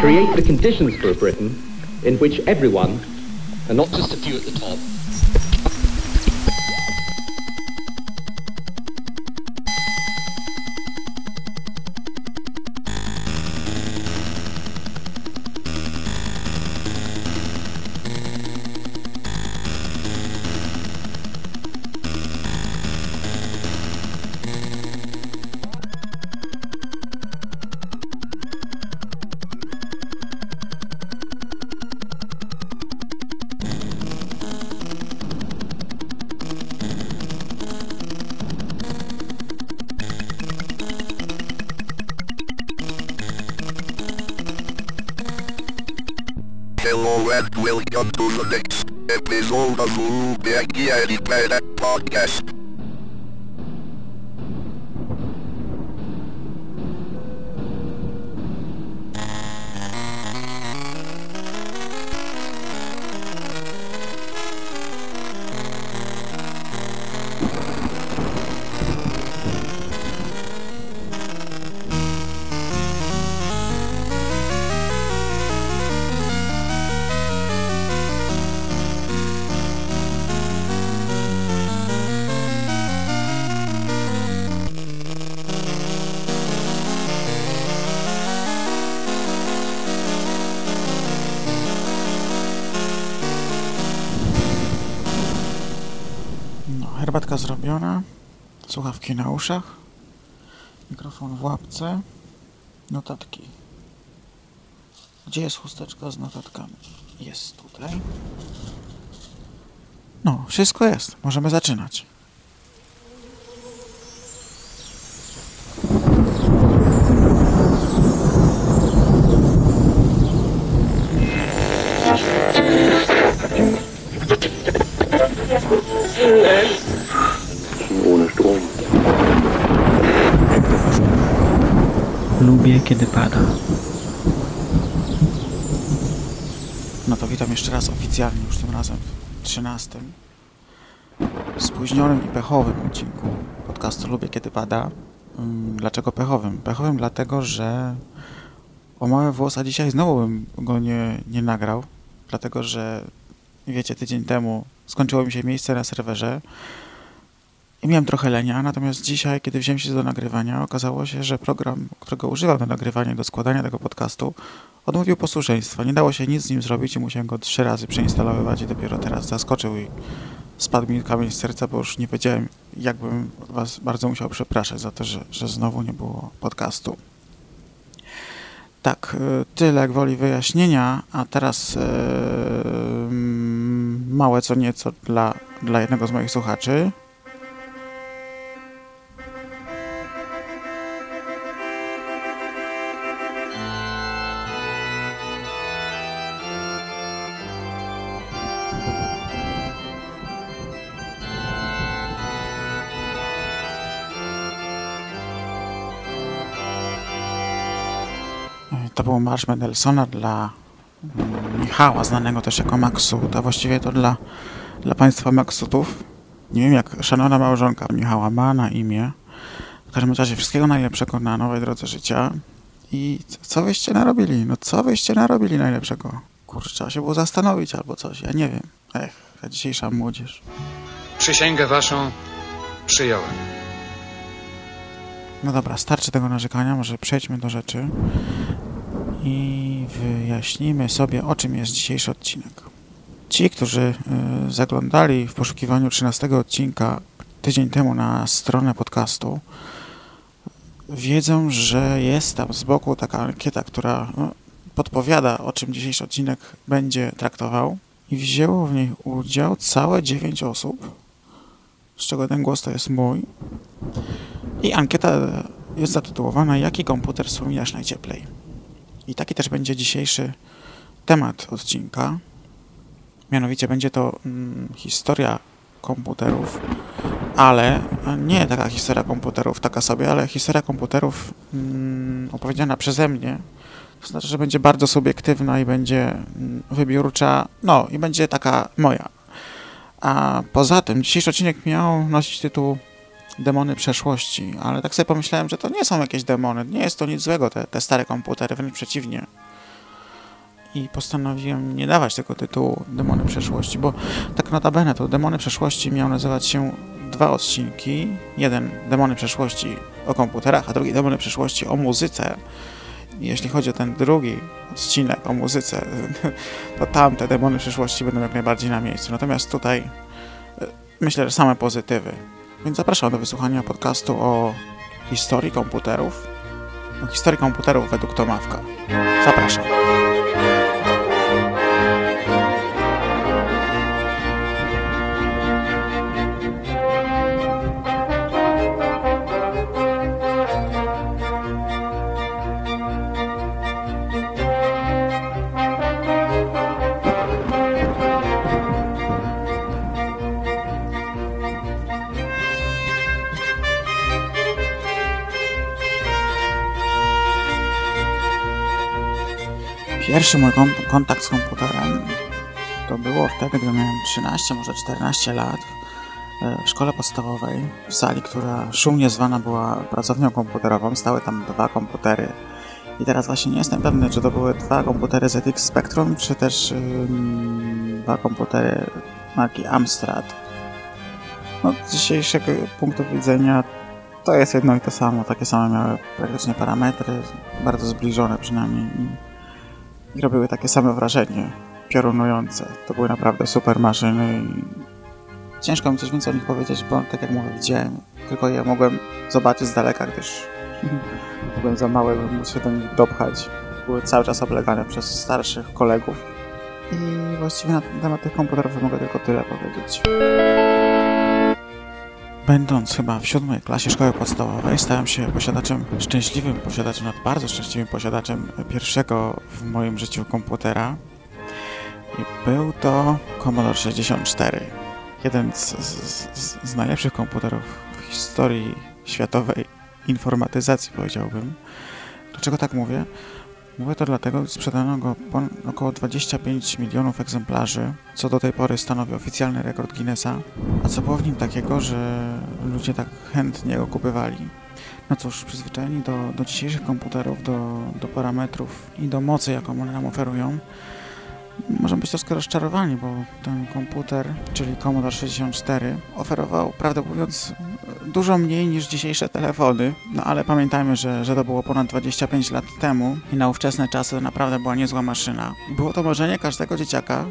create the conditions for a Britain in which everyone, and not just a few at the top, herbatka zrobiona, słuchawki na uszach, mikrofon w łapce, notatki. Gdzie jest chusteczka z notatkami? Jest tutaj. No, wszystko jest. Możemy zaczynać. Kiedy pada. No to witam jeszcze raz oficjalnie, już tym razem w 13. Spóźnionym i pechowym odcinku podcastu Lubię Kiedy Pada. Mm, Dlaczego pechowym? Pechowym dlatego, że o małe włosa dzisiaj znowu bym go nie, nie nagrał, dlatego że wiecie, tydzień temu skończyło mi się miejsce na serwerze i miałem trochę lenia, natomiast dzisiaj, kiedy wziąłem się do nagrywania, okazało się, że program, którego używam do nagrywania, do składania tego podcastu, odmówił posłuszeństwa. Nie dało się nic z nim zrobić i musiałem go trzy razy przeinstalowywać i dopiero teraz zaskoczył i spadł mi kamień z serca, bo już nie wiedziałem, jakbym was bardzo musiał przepraszać za to, że, że znowu nie było podcastu. Tak, y, tyle gwoli wyjaśnienia, a teraz y, mm, małe co nieco dla, dla jednego z moich słuchaczy. To był marsz Mendelssohna dla mm, Michała, znanego też jako Maksut, a właściwie to dla, dla państwa Maksutów. Nie wiem, jak szanowna małżonka Michała ma na imię. W każdym razie wszystkiego najlepszego na nowej drodze życia. I co wyście narobili? No co wyście narobili najlepszego? Kurczę, trzeba się było zastanowić albo coś, ja nie wiem. Ech, ta dzisiejsza młodzież. Przysięgę waszą przyjąłem. No dobra, starczy tego narzekania, może przejdźmy do rzeczy i wyjaśnijmy sobie, o czym jest dzisiejszy odcinek. Ci, którzy y, zaglądali w poszukiwaniu 13 odcinka tydzień temu na stronę podcastu, wiedzą, że jest tam z boku taka ankieta, która no, podpowiada, o czym dzisiejszy odcinek będzie traktował. I wzięło w niej udział całe 9 osób, z czego ten głos to jest mój. I ankieta jest zatytułowana Jaki komputer wspominasz najcieplej? I taki też będzie dzisiejszy temat odcinka. Mianowicie będzie to mm, historia komputerów, ale nie taka historia komputerów, taka sobie, ale historia komputerów mm, opowiedziana przeze mnie. To znaczy, że będzie bardzo subiektywna i będzie mm, wybiórcza, no i będzie taka moja. A poza tym dzisiejszy odcinek miał nosić tytuł demony przeszłości, ale tak sobie pomyślałem, że to nie są jakieś demony, nie jest to nic złego, te, te stare komputery, wręcz przeciwnie. I postanowiłem nie dawać tego tytułu Demony Przeszłości, bo tak notabene to Demony Przeszłości miał nazywać się dwa odcinki. Jeden Demony Przeszłości o komputerach, a drugi Demony Przeszłości o muzyce. I jeśli chodzi o ten drugi odcinek o muzyce, to tam te Demony Przeszłości będą jak najbardziej na miejscu. Natomiast tutaj e, myślę, że same pozytywy. Więc zapraszam do wysłuchania podcastu o historii komputerów, o historii komputerów według Tomawka. Zapraszam. Pierwszy mój kontakt z komputerem to było wtedy, gdy miałem 13, może 14 lat e, w szkole podstawowej, w sali, która szumnie zwana była pracownią komputerową. Stały tam dwa komputery. I teraz właśnie nie jestem pewny, czy to były dwa komputery ZX Spectrum, czy też dwa komputery marki Amstrad. No, z dzisiejszego punktu widzenia to jest jedno i to samo. Takie same miały praktycznie parametry, bardzo zbliżone przynajmniej i robiły takie same wrażenie, piorunujące. To były naprawdę super maszyny i ciężko mi coś więcej o nich powiedzieć, bo tak jak mówię, widziałem, tylko je mogłem zobaczyć z daleka, gdyż byłem za mały, by móc się do nich dopchać. Były cały czas oblegane przez starszych kolegów. I właściwie na temat tych komputerów mogę tylko tyle powiedzieć. Będąc chyba w siódmej klasie szkoły podstawowej, stałem się posiadaczem, szczęśliwym posiadaczem, nawet bardzo szczęśliwym posiadaczem pierwszego w moim życiu komputera. I był to Commodore 64. Jeden z, z, z najlepszych komputerów w historii światowej informatyzacji, powiedziałbym. Dlaczego tak mówię? Mówię to dlatego, że sprzedano go około 25 milionów egzemplarzy, co do tej pory stanowi oficjalny rekord Guinnessa. A co było w nim takiego, że ludzie tak chętnie go kupywali? No cóż, przyzwyczajeni do, do dzisiejszych komputerów, do, do parametrów i do mocy, jaką one nam oferują, możemy być troszkę rozczarowani, bo ten komputer, czyli Commodore 64, oferował, prawdę mówiąc, dużo mniej niż dzisiejsze telefony, no ale pamiętajmy, że, że to było ponad 25 lat temu i na ówczesne czasy to naprawdę była niezła maszyna. Było to marzenie każdego dzieciaka,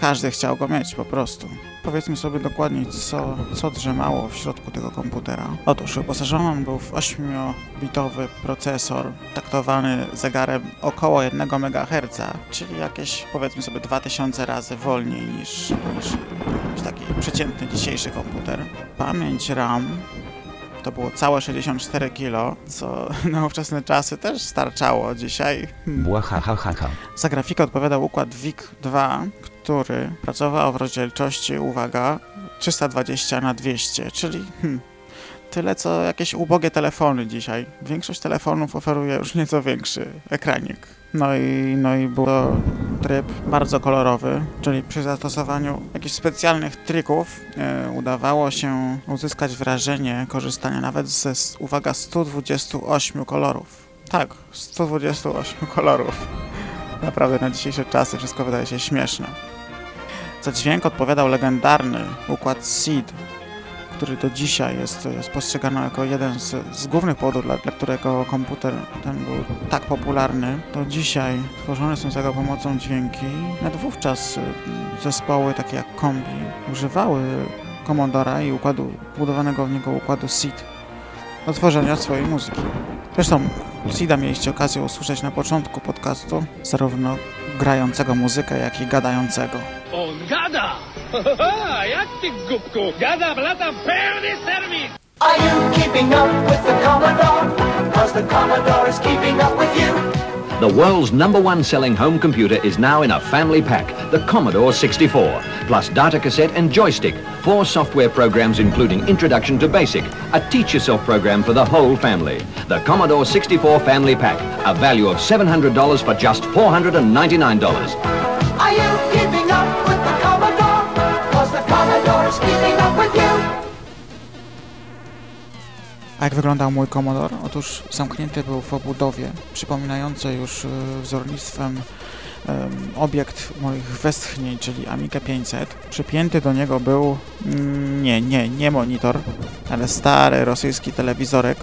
każdy chciał go mieć po prostu. Powiedzmy sobie dokładniej, co, co drzemało w środku tego komputera. Otóż wyposażony był w 8-bitowy procesor taktowany zegarem około 1 MHz, czyli jakieś powiedzmy sobie 2000 razy wolniej niż, niż, niż taki przeciętny dzisiejszy komputer. Pamięć RAM to było całe 64 kilo, co na ówczesne czasy też starczało dzisiaj. Hmm. Za grafikę odpowiadał układ VIC-2, który pracował w rozdzielczości, uwaga, 320 na 200, czyli hmm, tyle co jakieś ubogie telefony dzisiaj. Większość telefonów oferuje już nieco większy ekranik. No i, no i był to tryb bardzo kolorowy, czyli przy zastosowaniu jakichś specjalnych trików e, udawało się uzyskać wrażenie korzystania nawet ze, uwaga, 128 kolorów. Tak, 128 kolorów. Naprawdę na dzisiejsze czasy wszystko wydaje się śmieszne. Za dźwięk odpowiadał legendarny układ SEED, który do dzisiaj jest, postrzegany jako jeden z, z głównych powodów, dla, dla, którego komputer ten był tak popularny, to dzisiaj tworzone są z jego pomocą dźwięki. Nawet wówczas y, zespoły takie jak Kombi używały Commodora i układu, budowanego w niego układu SEED do tworzenia swojej muzyki. Zresztą SEEDa mieliście okazję usłyszeć na początku podcastu, zarówno grającego muzykę, jak i gadającego. On gada! Jak ty, głupku? Gada, blata, pełny serwis! Are you keeping up with the Commodore? Cause the Commodore is keeping up with you. The world's number one selling home computer is now in a family pack, the Commodore 64, plus data cassette and joystick, four software programs including Introduction to Basic, a teach yourself program for the whole family. The Commodore 64 Family Pack, a value of $700 for just $499. Jak wyglądał mój Commodore? Otóż zamknięty był w obudowie, przypominającej już y, wzornictwem obiekt moich westchnień, czyli Amiga 500. Przypięty do niego był, mm, nie, nie, nie monitor, ale stary rosyjski telewizorek.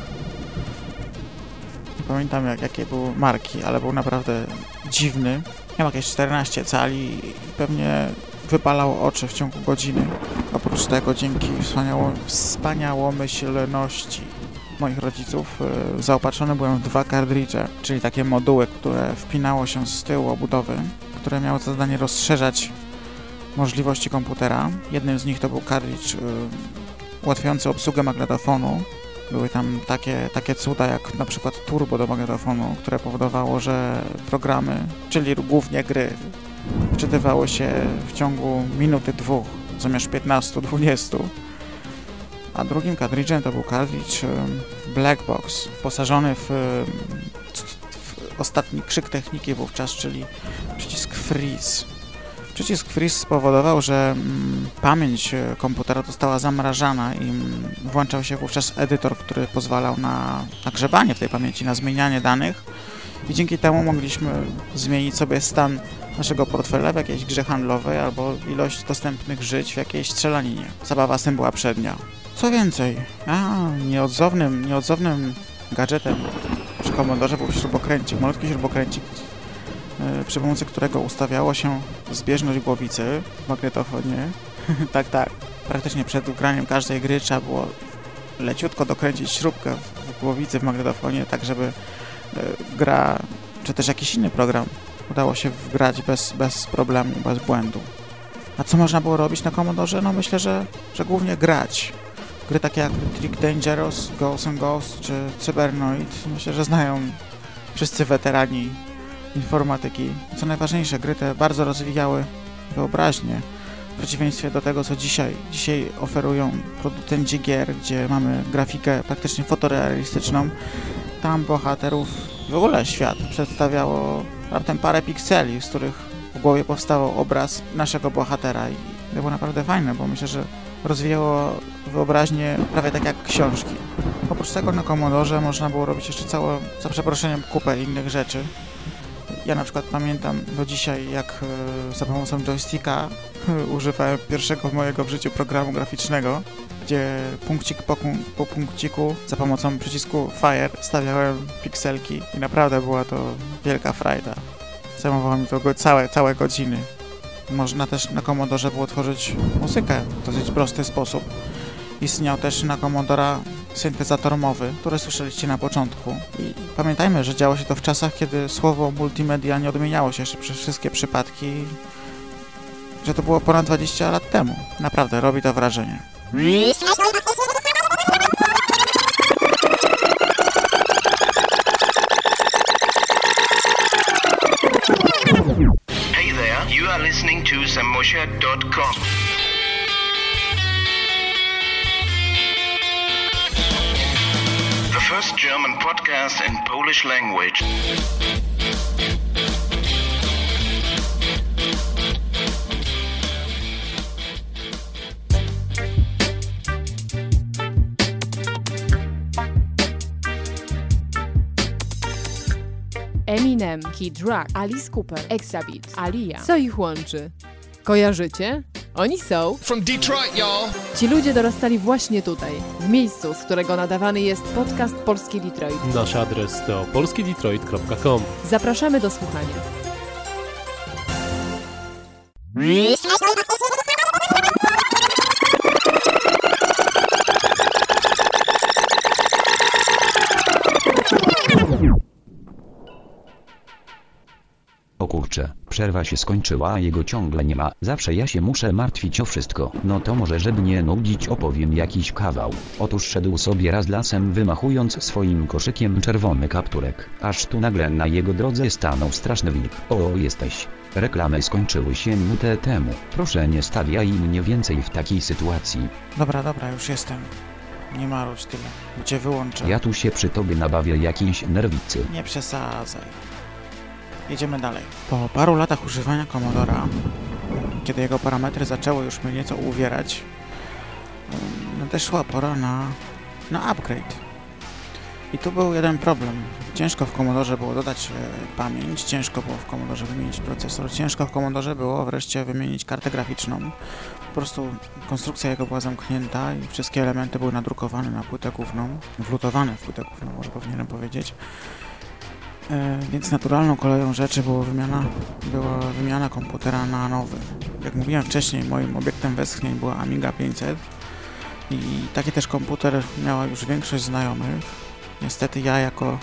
Nie pamiętam jak, jakie były marki, ale był naprawdę dziwny. Miał jakieś 14 cali i pewnie wypalało oczy w ciągu godziny. Oprócz tego dzięki wspaniało, wspaniałomyślności moich rodziców y, zaopatrzony byłem w dwa kartridże, czyli takie moduły, które wpinało się z tyłu obudowy, które miały za zadanie rozszerzać możliwości komputera. Jednym z nich to był kartridż y, ułatwiający obsługę magnetofonu. Były tam takie, takie cuda jak na przykład turbo do magnetofonu, które powodowało, że programy, czyli głównie gry, wczytywały się w ciągu minuty, dwóch, zamiast 15-20 a drugim kartridżem to był kartridż Black Box, wyposażony w, w ostatni krzyk techniki wówczas, czyli przycisk Freeze. Przycisk Freeze spowodował, że pamięć e, komputera została zamrażana i włączał się wówczas edytor, który pozwalał na, na grzebanie w tej pamięci, na zmienianie danych i dzięki temu mogliśmy zmienić sobie stan naszego portfela w jakiejś grze handlowej albo ilość dostępnych żyć w jakiejś strzelaninie. Zabawa z tym była przednia. Co więcej, a nieodzownym, nieodzownym gadżetem przy komodorze był śrubokręcik, malutki śrubokręcik, yy, przy pomocy którego ustawiało się zbieżność głowicy w magnetofonie. tak, tak. Praktycznie przed graniem każdej gry trzeba było leciutko dokręcić śrubkę w, w głowicy w magnetofonie, tak żeby yy, gra, czy też jakiś inny program udało się wgrać bez, bez problemu, bez błędu. A co można było robić na Commodore? No myślę, że, że głównie grać. Gry takie jak Trick Dangerous, Ghosts and Ghosts czy Cybernoid myślę, że znają wszyscy weterani informatyki. Co najważniejsze, gry te bardzo rozwijały wyobraźnię w przeciwieństwie do tego, co dzisiaj, dzisiaj oferują producenci gier, gdzie mamy grafikę praktycznie fotorealistyczną. Tam bohaterów w ogóle świat przedstawiało raptem parę pikseli, z których w głowie powstawał obraz naszego bohatera i to było naprawdę fajne, bo myślę, że rozwijało wyobraźnię prawie tak jak książki. Oprócz tego na Commodore można było robić jeszcze całe, za przeproszeniem, kupę innych rzeczy. Ja na przykład pamiętam do dzisiaj, jak e, za pomocą joysticka używałem pierwszego mojego w życiu programu graficznego, gdzie punkcik po, po punkciku za pomocą przycisku Fire stawiałem pikselki i naprawdę była to wielka frajda. Zajmowało mi to całe, całe godziny. Można też na Commodore było tworzyć muzykę w dosyć prosty sposób. Istniał też na Commodore syntezator mowy, który słyszeliście na początku. I pamiętajmy, że działo się to w czasach, kiedy słowo multimedia nie odmieniało się jeszcze przez wszystkie przypadki, że to było ponad 20 lat temu. Naprawdę, robi to wrażenie. To The first German podcast in Polish language. Eminem, Kid Rock, Alice Cooper, Exabit, Alia. Co ich łączy? Kojarzycie? Oni są. From Detroit, y'all. Ci ludzie dorastali właśnie tutaj, w miejscu, z którego nadawany jest podcast Polski Detroit. Nasz adres to polskiedetroit.com. Zapraszamy do słuchania. Przerwa się skończyła, a jego ciągle nie ma. Zawsze ja się muszę martwić o wszystko. No to może, żeby nie nudzić, opowiem jakiś kawał. Otóż szedł sobie raz lasem, wymachując swoim koszykiem czerwony kapturek. Aż tu nagle na jego drodze stanął straszny wilk. O, jesteś. Reklamy skończyły się minutę temu. Proszę nie stawiaj mnie więcej w takiej sytuacji. Dobra, dobra, już jestem. Nie marudź tyle. Cię wyłączę. Ja tu się przy tobie nabawię jakiejś nerwicy. Nie przesadzaj. Jedziemy dalej. Po paru latach używania Commodora, kiedy jego parametry zaczęły już mnie nieco uwierać, nadeszła pora na, na upgrade. I tu był jeden problem. Ciężko w Commodore było dodać e, pamięć, ciężko było w Commodore wymienić procesor, ciężko w Commodore było wreszcie wymienić kartę graficzną. Po prostu konstrukcja jego była zamknięta i wszystkie elementy były nadrukowane na płytę główną, wlutowane w płytę główną, może powinienem powiedzieć. E, więc naturalną koleją rzeczy była wymiana, była wymiana komputera na nowy. Jak mówiłem wcześniej, moim obiektem westchnień była Amiga 500 i taki też komputer miała już większość znajomych. Niestety ja jako,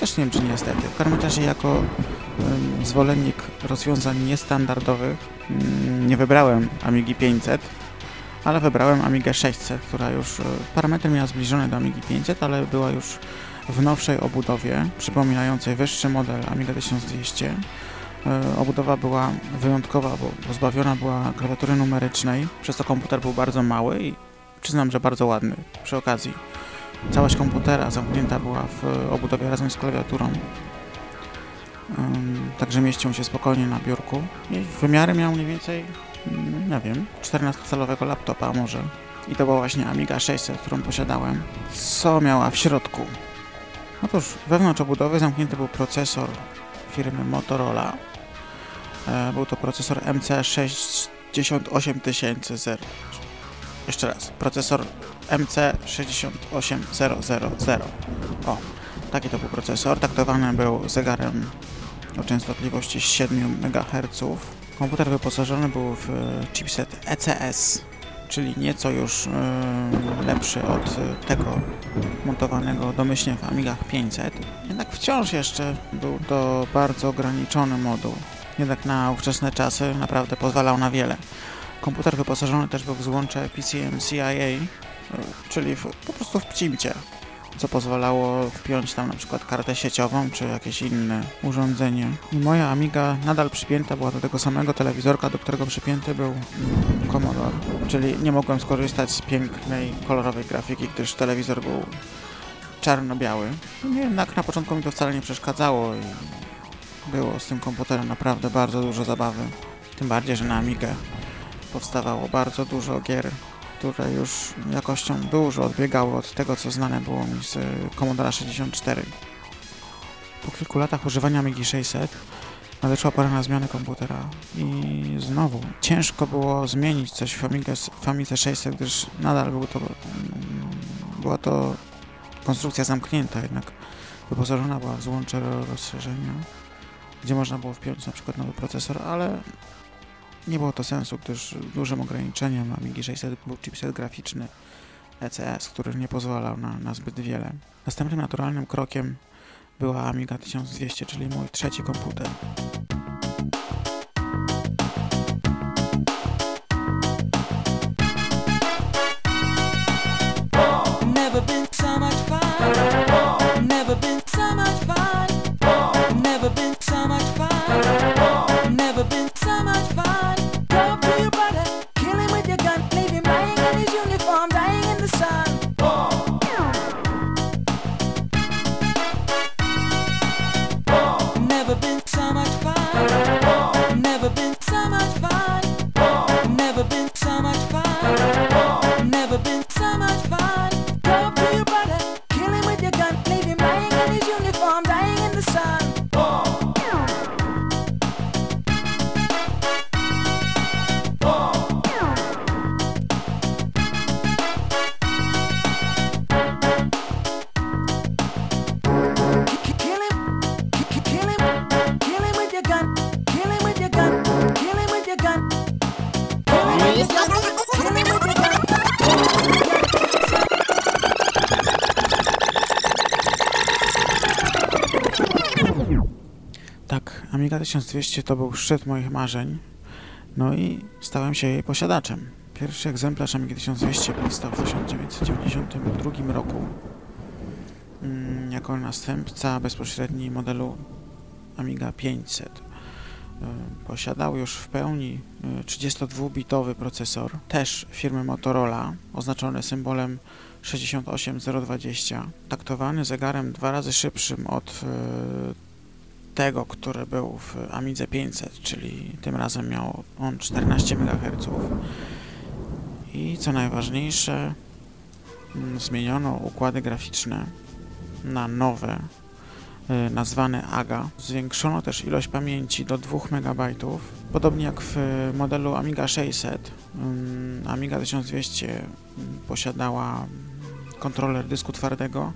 też nie wiem czy niestety, w każdym razie jako um, zwolennik rozwiązań niestandardowych um, nie wybrałem Amigi 500, ale wybrałem Amigę 600, która już e, parametry miała zbliżone do Amigi 500, ale była już w nowszej obudowie, przypominającej wyższy model Amiga 1200. E, obudowa była wyjątkowa, bo pozbawiona była klawiatury numerycznej, przez to komputer był bardzo mały i przyznam, że bardzo ładny przy okazji. Całość komputera zamknięta była w obudowie razem z klawiaturą. Także mieścił się spokojnie na biurku. I wymiary miał mniej więcej, mm, nie wiem, 14-calowego laptopa może. I to była właśnie Amiga 600, którą posiadałem. Co miała w środku? Otóż wewnątrz obudowy zamknięty był procesor firmy Motorola. E, był to procesor MC68000. Jeszcze raz, procesor MC68000. O, taki to był procesor. Taktowany był zegarem o częstotliwości 7 MHz. Komputer wyposażony był w chipset ECS, czyli nieco już yy, lepszy od tego montowanego domyślnie w Amigach 500. Jednak wciąż jeszcze był to bardzo ograniczony moduł. Jednak na ówczesne czasy naprawdę pozwalał na wiele. Komputer wyposażony też był w złącze PCM-CIA, czyli w, po prostu w pcimcie, co pozwalało wpiąć tam na przykład kartę sieciową czy jakieś inne urządzenie. I moja Amiga nadal przypięta była do tego samego telewizorka, do którego przypięty był Commodore, czyli nie mogłem skorzystać z pięknej, kolorowej grafiki, gdyż telewizor był czarno-biały. Jednak na początku mi to wcale nie przeszkadzało i było z tym komputerem naprawdę bardzo dużo zabawy. Tym bardziej, że na Amigę powstawało bardzo dużo gier które już jakością dużo odbiegały od tego, co znane było mi z Commodore 64. Po kilku latach używania Amigi 600 nadeszła pora na zmianę komputera i znowu ciężko było zmienić coś w, Amidze 600, gdyż nadal był to, mm, była to konstrukcja zamknięta, jednak wyposażona była w złącze rozszerzenia, gdzie można było wpiąć na przykład nowy procesor, ale nie było to sensu, gdyż dużym ograniczeniem Amigi 600 był chipset graficzny ECS, który nie pozwalał na, na zbyt wiele. Następnym naturalnym krokiem była Amiga 1200, czyli mój trzeci komputer. 1200 to był szczyt moich marzeń, no i stałem się jej posiadaczem. Pierwszy egzemplarz Amigi 1200 powstał w 1992 roku mm, jako następca bezpośredni modelu Amiga 500. E, posiadał już w pełni 32-bitowy e, procesor, też firmy Motorola, oznaczony symbolem 68020, taktowany zegarem dwa razy szybszym od e, tego, który był w Amidze 500, czyli tym razem miał on 14 MHz. I co najważniejsze, mm, zmieniono układy graficzne na nowe, y, nazwane AGA. Zwiększono też ilość pamięci do 2 MB, podobnie jak w modelu Amiga 600. Ym, Amiga 1200 posiadała kontroler dysku twardego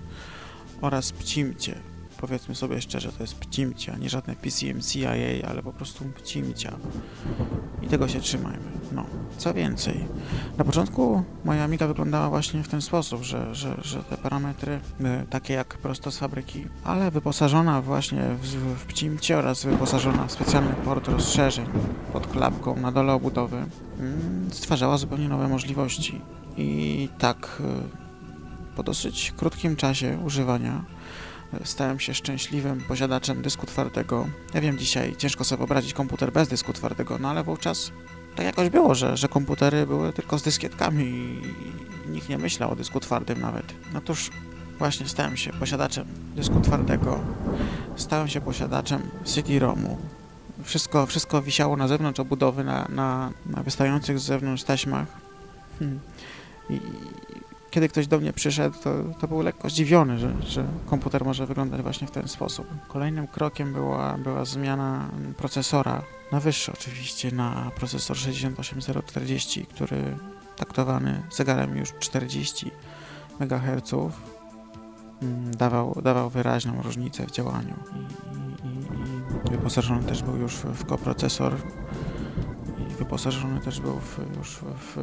oraz pcimcie. Powiedzmy sobie szczerze, to jest pcimcie, a nie żadne PCMCIA, ale po prostu pcimcia. I tego się trzymajmy. No, co więcej, na początku moja Amiga wyglądała właśnie w ten sposób, że, że, że te parametry y, takie jak prosto z fabryki, ale wyposażona właśnie w, w pcimcie oraz wyposażona w specjalny port rozszerzeń pod klapką na dole obudowy, y, stwarzała zupełnie nowe możliwości. I tak y, po dosyć krótkim czasie używania stałem się szczęśliwym posiadaczem dysku twardego. Ja wiem, dzisiaj ciężko sobie wyobrazić komputer bez dysku twardego, no ale wówczas tak jakoś było, że, że komputery były tylko z dyskietkami i nikt nie myślał o dysku twardym nawet. No cóż, właśnie stałem się posiadaczem dysku twardego, stałem się posiadaczem CD-ROMu. Wszystko, wszystko wisiało na zewnątrz obudowy, na, na, na wystających z zewnątrz taśmach. Hmm. I, kiedy ktoś do mnie przyszedł, to, to był lekko zdziwiony, że, że komputer może wyglądać właśnie w ten sposób. Kolejnym krokiem była, była zmiana procesora, na wyższy oczywiście, na procesor 68040, który taktowany zegarem już 40 MHz dawał, dawał wyraźną różnicę w działaniu i, i, i wyposażony też był już w koprocesor wyposażony też był w, już w, w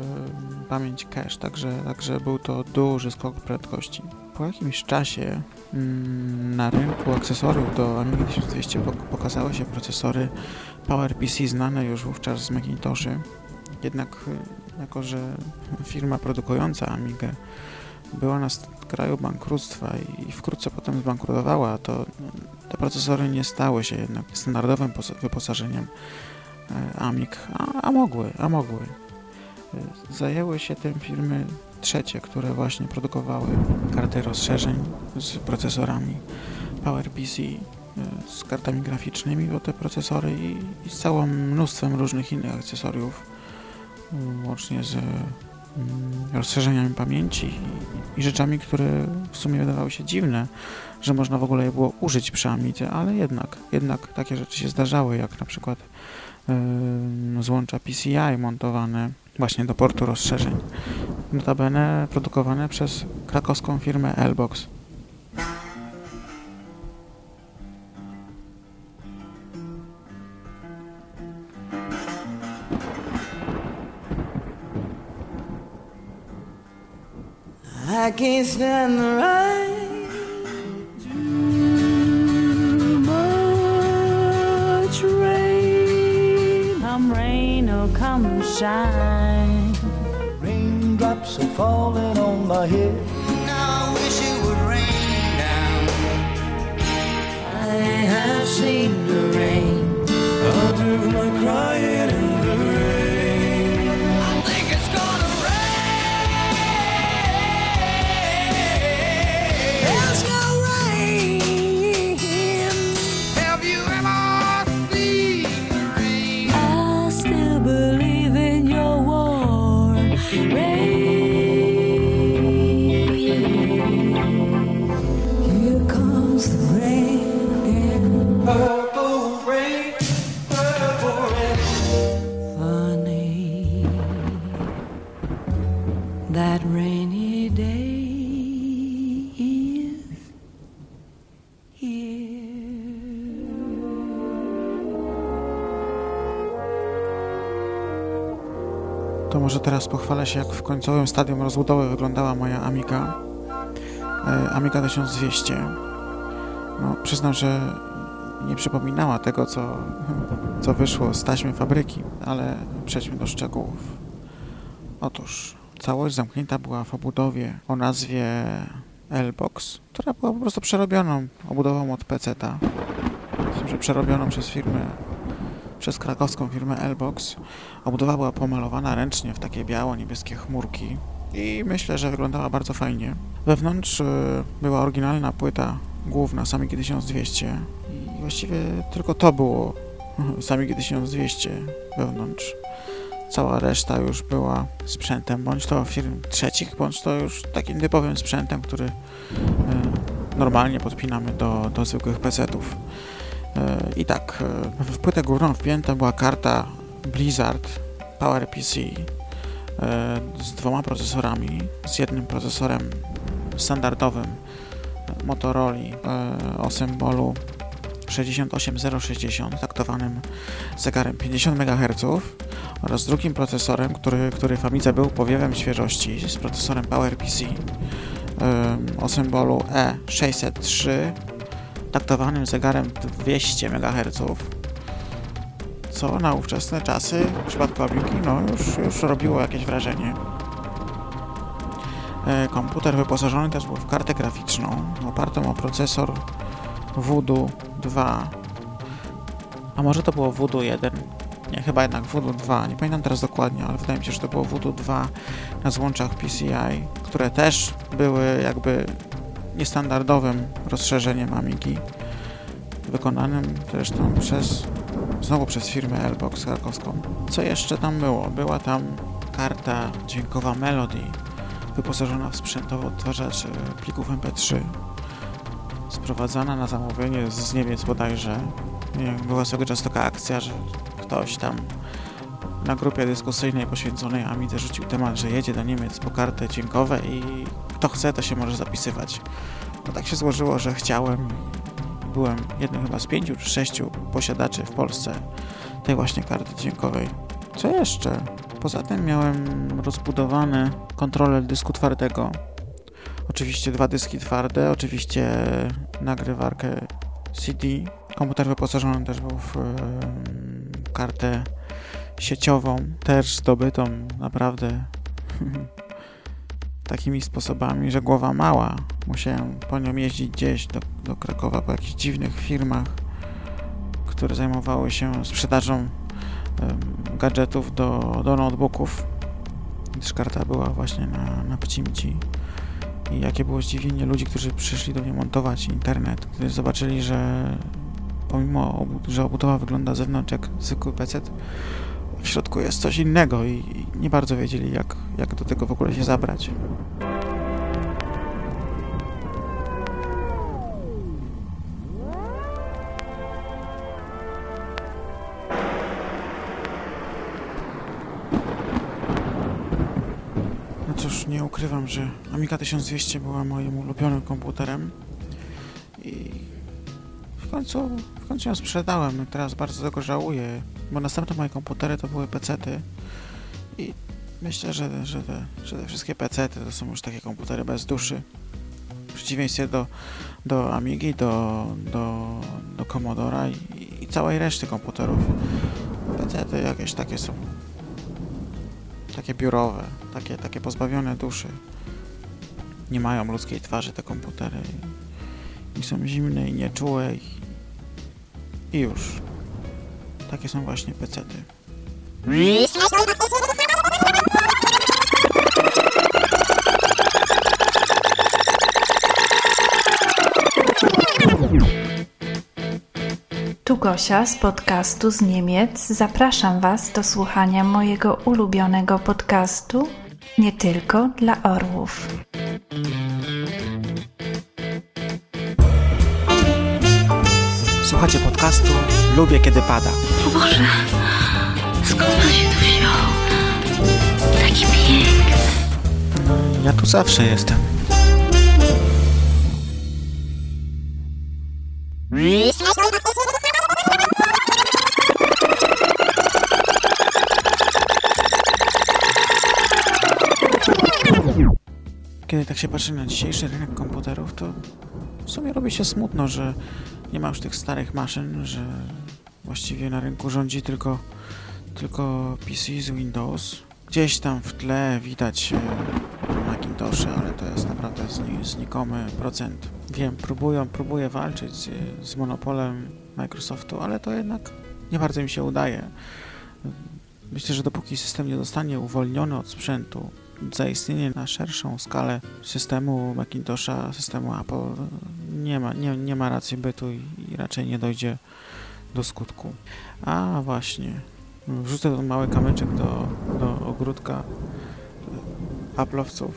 pamięć cache, także, także był to duży skok prędkości. Po jakimś czasie mm, na rynku akcesoriów do Amiga 1200 pokazały się procesory PowerPC znane już wówczas z Macintoshy. Jednak y, jako, że firma produkująca Amigę była na kraju bankructwa i wkrótce potem zbankrutowała, to te procesory nie stały się jednak standardowym wyposażeniem Amik, a, a mogły, a mogły. E, zajęły się tym firmy trzecie, które właśnie produkowały karty rozszerzeń z procesorami PowerPC, e, z kartami graficznymi do te procesory i, i z całym mnóstwem różnych innych akcesoriów, łącznie z mm, rozszerzeniami pamięci i, rzeczami, które w sumie wydawały się dziwne, że można w ogóle je było użyć przy Amidze, ale jednak, jednak takie rzeczy się zdarzały, jak na przykład złącza PCI montowane właśnie do portu rozszerzeń. Notabene produkowane przez krakowską firmę Elbox. I can't stand the rain come rain or come shine. Raindrops are falling on my head. Now I wish it would rain down. I have seen the rain. I'll do my crying pochwalę się, jak w końcowym stadium rozbudowy wyglądała moja Amiga. Amiga 1200. No, przyznam, że nie przypominała tego, co, co wyszło z taśmy fabryki, ale przejdźmy do szczegółów. Otóż całość zamknięta była w obudowie o nazwie L-Box, która była po prostu przerobioną obudową od PC-ta. przerobioną przez firmę przez krakowską firmę Elbox. Obudowa była pomalowana ręcznie w takie biało-niebieskie chmurki i myślę, że wyglądała bardzo fajnie. Wewnątrz y, była oryginalna płyta główna Samigi 1200 i właściwie tylko to było Samigi 1200 wewnątrz. Cała reszta już była sprzętem, bądź to firm trzecich, bądź to już takim typowym sprzętem, który y, normalnie podpinamy do, do zwykłych PC-ów. I tak, w płytę górną wpięta była karta Blizzard PowerPC z dwoma procesorami, z jednym procesorem standardowym Motorola o symbolu 68060 taktowanym zegarem 50 MHz oraz drugim procesorem, który, który w Amidze był powiewem świeżości z procesorem PowerPC o symbolu E603 taktowanym zegarem 200 MHz co na ówczesne czasy Amigi no już, już robiło jakieś wrażenie. E, komputer wyposażony też był w kartę graficzną opartą o procesor Voodoo 2 a może to było Voodoo 1 nie, chyba jednak Voodoo 2, nie pamiętam teraz dokładnie, ale wydaje mi się, że to było Voodoo 2 na złączach PCI, które też były jakby niestandardowym rozszerzeniem Amigi, wykonanym zresztą przez, znowu przez firmę Elbox krakowską. Co jeszcze tam było? Była tam karta dźwiękowa Melody, wyposażona w sprzętowy odtwarzacz plików MP3, sprowadzana na zamówienie z Niemiec bodajże. Była swego czasu taka akcja, że ktoś tam na grupie dyskusyjnej poświęconej Amidze rzucił temat, że jedzie do Niemiec po karty dźwiękowe i kto chce, to się może zapisywać. No tak się złożyło, że chciałem. Byłem jednym chyba z pięciu czy sześciu posiadaczy w Polsce tej właśnie karty dźwiękowej. Co jeszcze? Poza tym miałem rozbudowany kontroler dysku twardego. Oczywiście dwa dyski twarde, oczywiście nagrywarkę CD. Komputer wyposażony też był w kartę sieciową, też zdobytą naprawdę takimi sposobami, że głowa mała. Musiałem po nią jeździć gdzieś do, do Krakowa po jakichś dziwnych firmach, które zajmowały się sprzedażą gadżetów do, do notebooków. Gdyż karta była właśnie na, na Pcimci. I jakie było zdziwienie ludzi, którzy przyszli do mnie montować internet, gdy zobaczyli, że pomimo, że obudowa wygląda z zewnątrz jak zwykły PC, w środku jest coś innego i nie bardzo wiedzieli, jak, jak do tego w ogóle się zabrać. No cóż, nie ukrywam, że Amiga 1200 była moim ulubionym komputerem i końcu, w końcu ją sprzedałem. Teraz bardzo tego żałuję, bo następne moje komputery to były pecety i myślę, że, że, te, że te wszystkie pecety to są już takie komputery bez duszy. W przeciwieństwie do, do Amigi, do, do, do Commodora i, i całej reszty komputerów. Pecety jakieś takie są takie biurowe, takie, takie pozbawione duszy. Nie mają ludzkiej twarzy te komputery i są zimne i nieczułe i, i już. Takie są właśnie pecety. Tu Gosia z podcastu z Niemiec. Zapraszam Was do słuchania mojego ulubionego podcastu Nie tylko dla orłów. Słuchacie podcastu Lubię kiedy pada. O Boże, skąd on się tu wziął? Taki piękny. Ja tu zawsze jestem. Się patrzy na dzisiejszy rynek komputerów, to w sumie robi się smutno, że nie ma już tych starych maszyn, że właściwie na rynku rządzi tylko, tylko PC z Windows. Gdzieś tam w tle widać e, Macintoshy, ale to jest naprawdę znikomy procent. Wiem, próbują, próbuję walczyć z, z monopolem Microsoftu, ale to jednak nie bardzo mi się udaje. Myślę, że dopóki system nie zostanie uwolniony od sprzętu, zaistnienie na szerszą skalę systemu Macintosha, systemu Apple nie ma, nie, nie ma racji bytu i, i raczej nie dojdzie do skutku. A właśnie, wrzucę ten mały kamyczek do, do ogródka Apple'owców.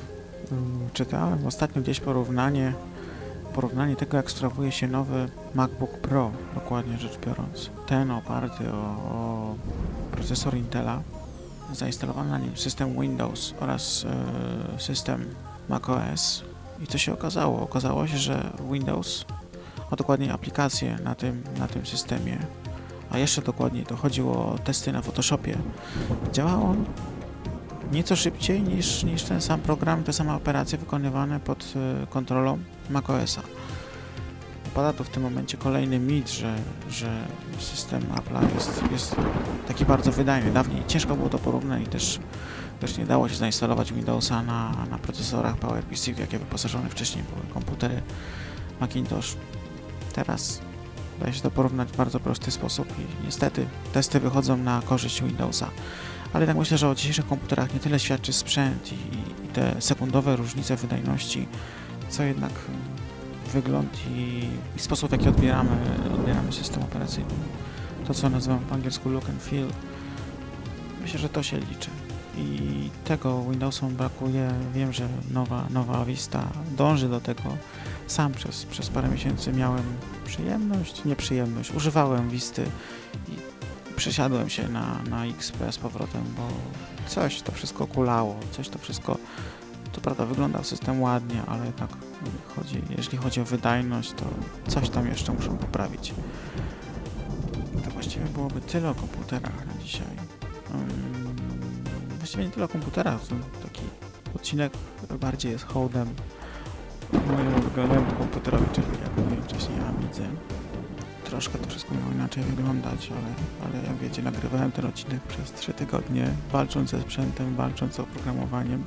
Czytałem ostatnio gdzieś porównanie porównanie tego, jak sprawuje się nowy MacBook Pro, dokładnie rzecz biorąc. Ten oparty o, o procesor Intela, zainstalowany na nim system Windows oraz e, system macOS. I co się okazało? Okazało się, że Windows, a dokładniej aplikacje na tym, na tym systemie, a jeszcze dokładniej to chodziło o testy na Photoshopie, działało nieco szybciej niż, niż ten sam program, te same operacje wykonywane pod e, kontrolą macOSa. Pada tu w tym momencie kolejny mit, że, że system Apple'a jest, jest taki bardzo wydajny. Dawniej ciężko było to porównać i też, też nie dało się zainstalować Windowsa na, na procesorach PowerPC, w jakie wyposażone wcześniej były komputery Macintosh. Teraz da się to porównać w bardzo prosty sposób i niestety testy wychodzą na korzyść Windowsa ale tak myślę, że o dzisiejszych komputerach nie tyle świadczy sprzęt i, i te sekundowe różnice wydajności, co jednak wygląd i, i, sposób, w jaki odbieramy, odbieramy system operacyjny. To, co nazywam po angielsku look and feel, myślę, że to się liczy. I tego Windowsom brakuje. Wiem, że nowa, nowa Vista dąży do tego. Sam przez, przez parę miesięcy miałem przyjemność, nieprzyjemność. Używałem Visty i przesiadłem się na, na XP z powrotem, bo coś to wszystko kulało, coś to wszystko, to prawda, wyglądał system ładnie, ale jednak chodzi, jeśli chodzi o wydajność, to coś tam jeszcze muszą poprawić. To właściwie byłoby tyle o komputerach na dzisiaj. Um, właściwie nie tyle o komputerach, to taki odcinek bardziej jest hołdem mojemu ulubionemu komputerowi, czyli jak mówiłem wcześniej Amidze troszkę to wszystko miało inaczej wyglądać, ale, ale jak wiecie, nagrywałem ten odcinek przez 3 tygodnie, walcząc ze sprzętem, walcząc z oprogramowaniem.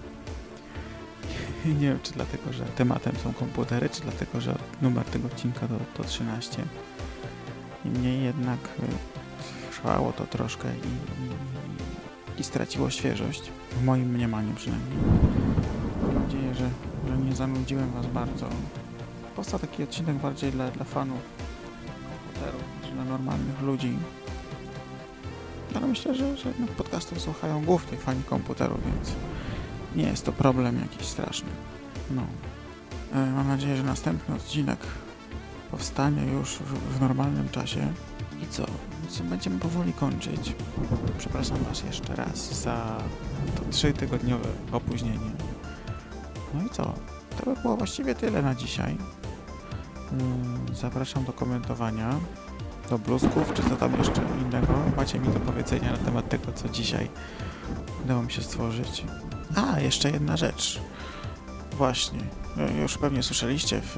Nie wiem, czy dlatego, że tematem są komputery, czy dlatego, że numer tego odcinka to, to 13. Niemniej jednak y, trwało to troszkę i, i, i straciło świeżość, w moim mniemaniu przynajmniej. Mam nadzieję, że, że nie zanudziłem Was bardzo. Powstał taki odcinek bardziej dla, dla fanów komputerów niż dla normalnych ludzi. Ale myślę, że, że jednak podcastów słuchają głównie fani komputerów, więc nie jest to problem jakiś straszny. No. E, mam nadzieję, że następny odcinek powstanie już w, normalnym czasie. I co? Więc będziemy powoli kończyć. Przepraszam Was jeszcze raz za to trzytygodniowe opóźnienie. No i co? To by było właściwie tyle na dzisiaj. Mm, zapraszam do komentowania, do bluzków, czy co tam jeszcze innego macie mi do powiedzenia na temat tego, co dzisiaj udało mi się stworzyć. A, jeszcze jedna rzecz. Właśnie, e, już pewnie słyszeliście w,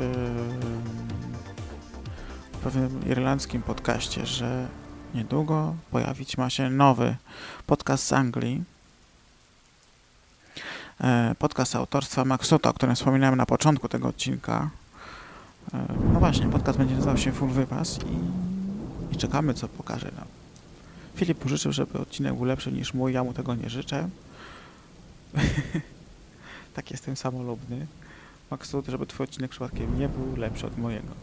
w pewnym irlandzkim podcaście, że niedługo pojawić ma się nowy podcast z Anglii. E, podcast autorstwa Maxuta, o którym wspominałem na początku tego odcinka. No właśnie, podcast będzie nazywał się Full Wypas i, i czekamy, co pokaże nam. Filip życzył, żeby odcinek był lepszy niż mój, ja mu tego nie życzę. tak jestem samolubny. Maksud, żeby twój odcinek przypadkiem nie był lepszy od mojego.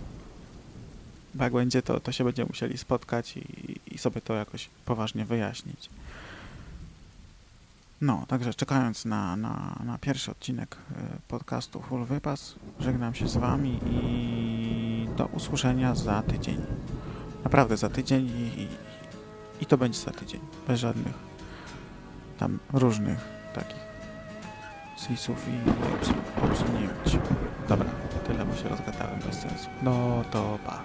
Bo jak będzie, to, to się będziemy musieli spotkać i, i sobie to jakoś poważnie wyjaśnić. No, także czekając na, na, na pierwszy odcinek e, podcastu Full Wypas, żegnam się z Wami i do usłyszenia za tydzień. Naprawdę za tydzień i, i, i to będzie za tydzień. Bez żadnych tam różnych takich sisów i obsunięć. Dobra, tyle, bo się rozgadałem bez sensu. No to pa.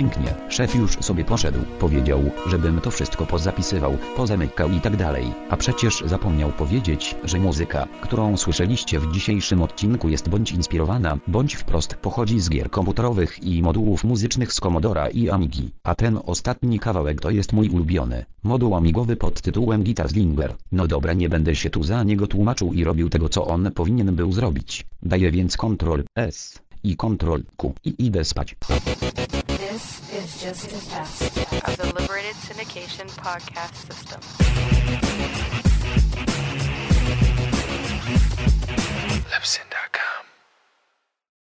Pięknie. Szef już sobie poszedł, powiedział, żebym to wszystko pozapisywał, pozamykał i tak dalej. A przecież zapomniał powiedzieć, że muzyka, którą słyszeliście w dzisiejszym odcinku jest bądź inspirowana, bądź wprost pochodzi z gier komputerowych i modułów muzycznych z Commodora i Amigi. A ten ostatni kawałek to jest mój ulubiony, moduł amigowy pod tytułem Guitar Slinger. No dobra nie będę się tu za niego tłumaczył i robił tego co on powinien był zrobić. Daję więc Ctrl S i Ctrl Q i idę spać. This just a test of the Liberated Syndication podcast system. Libsyn.com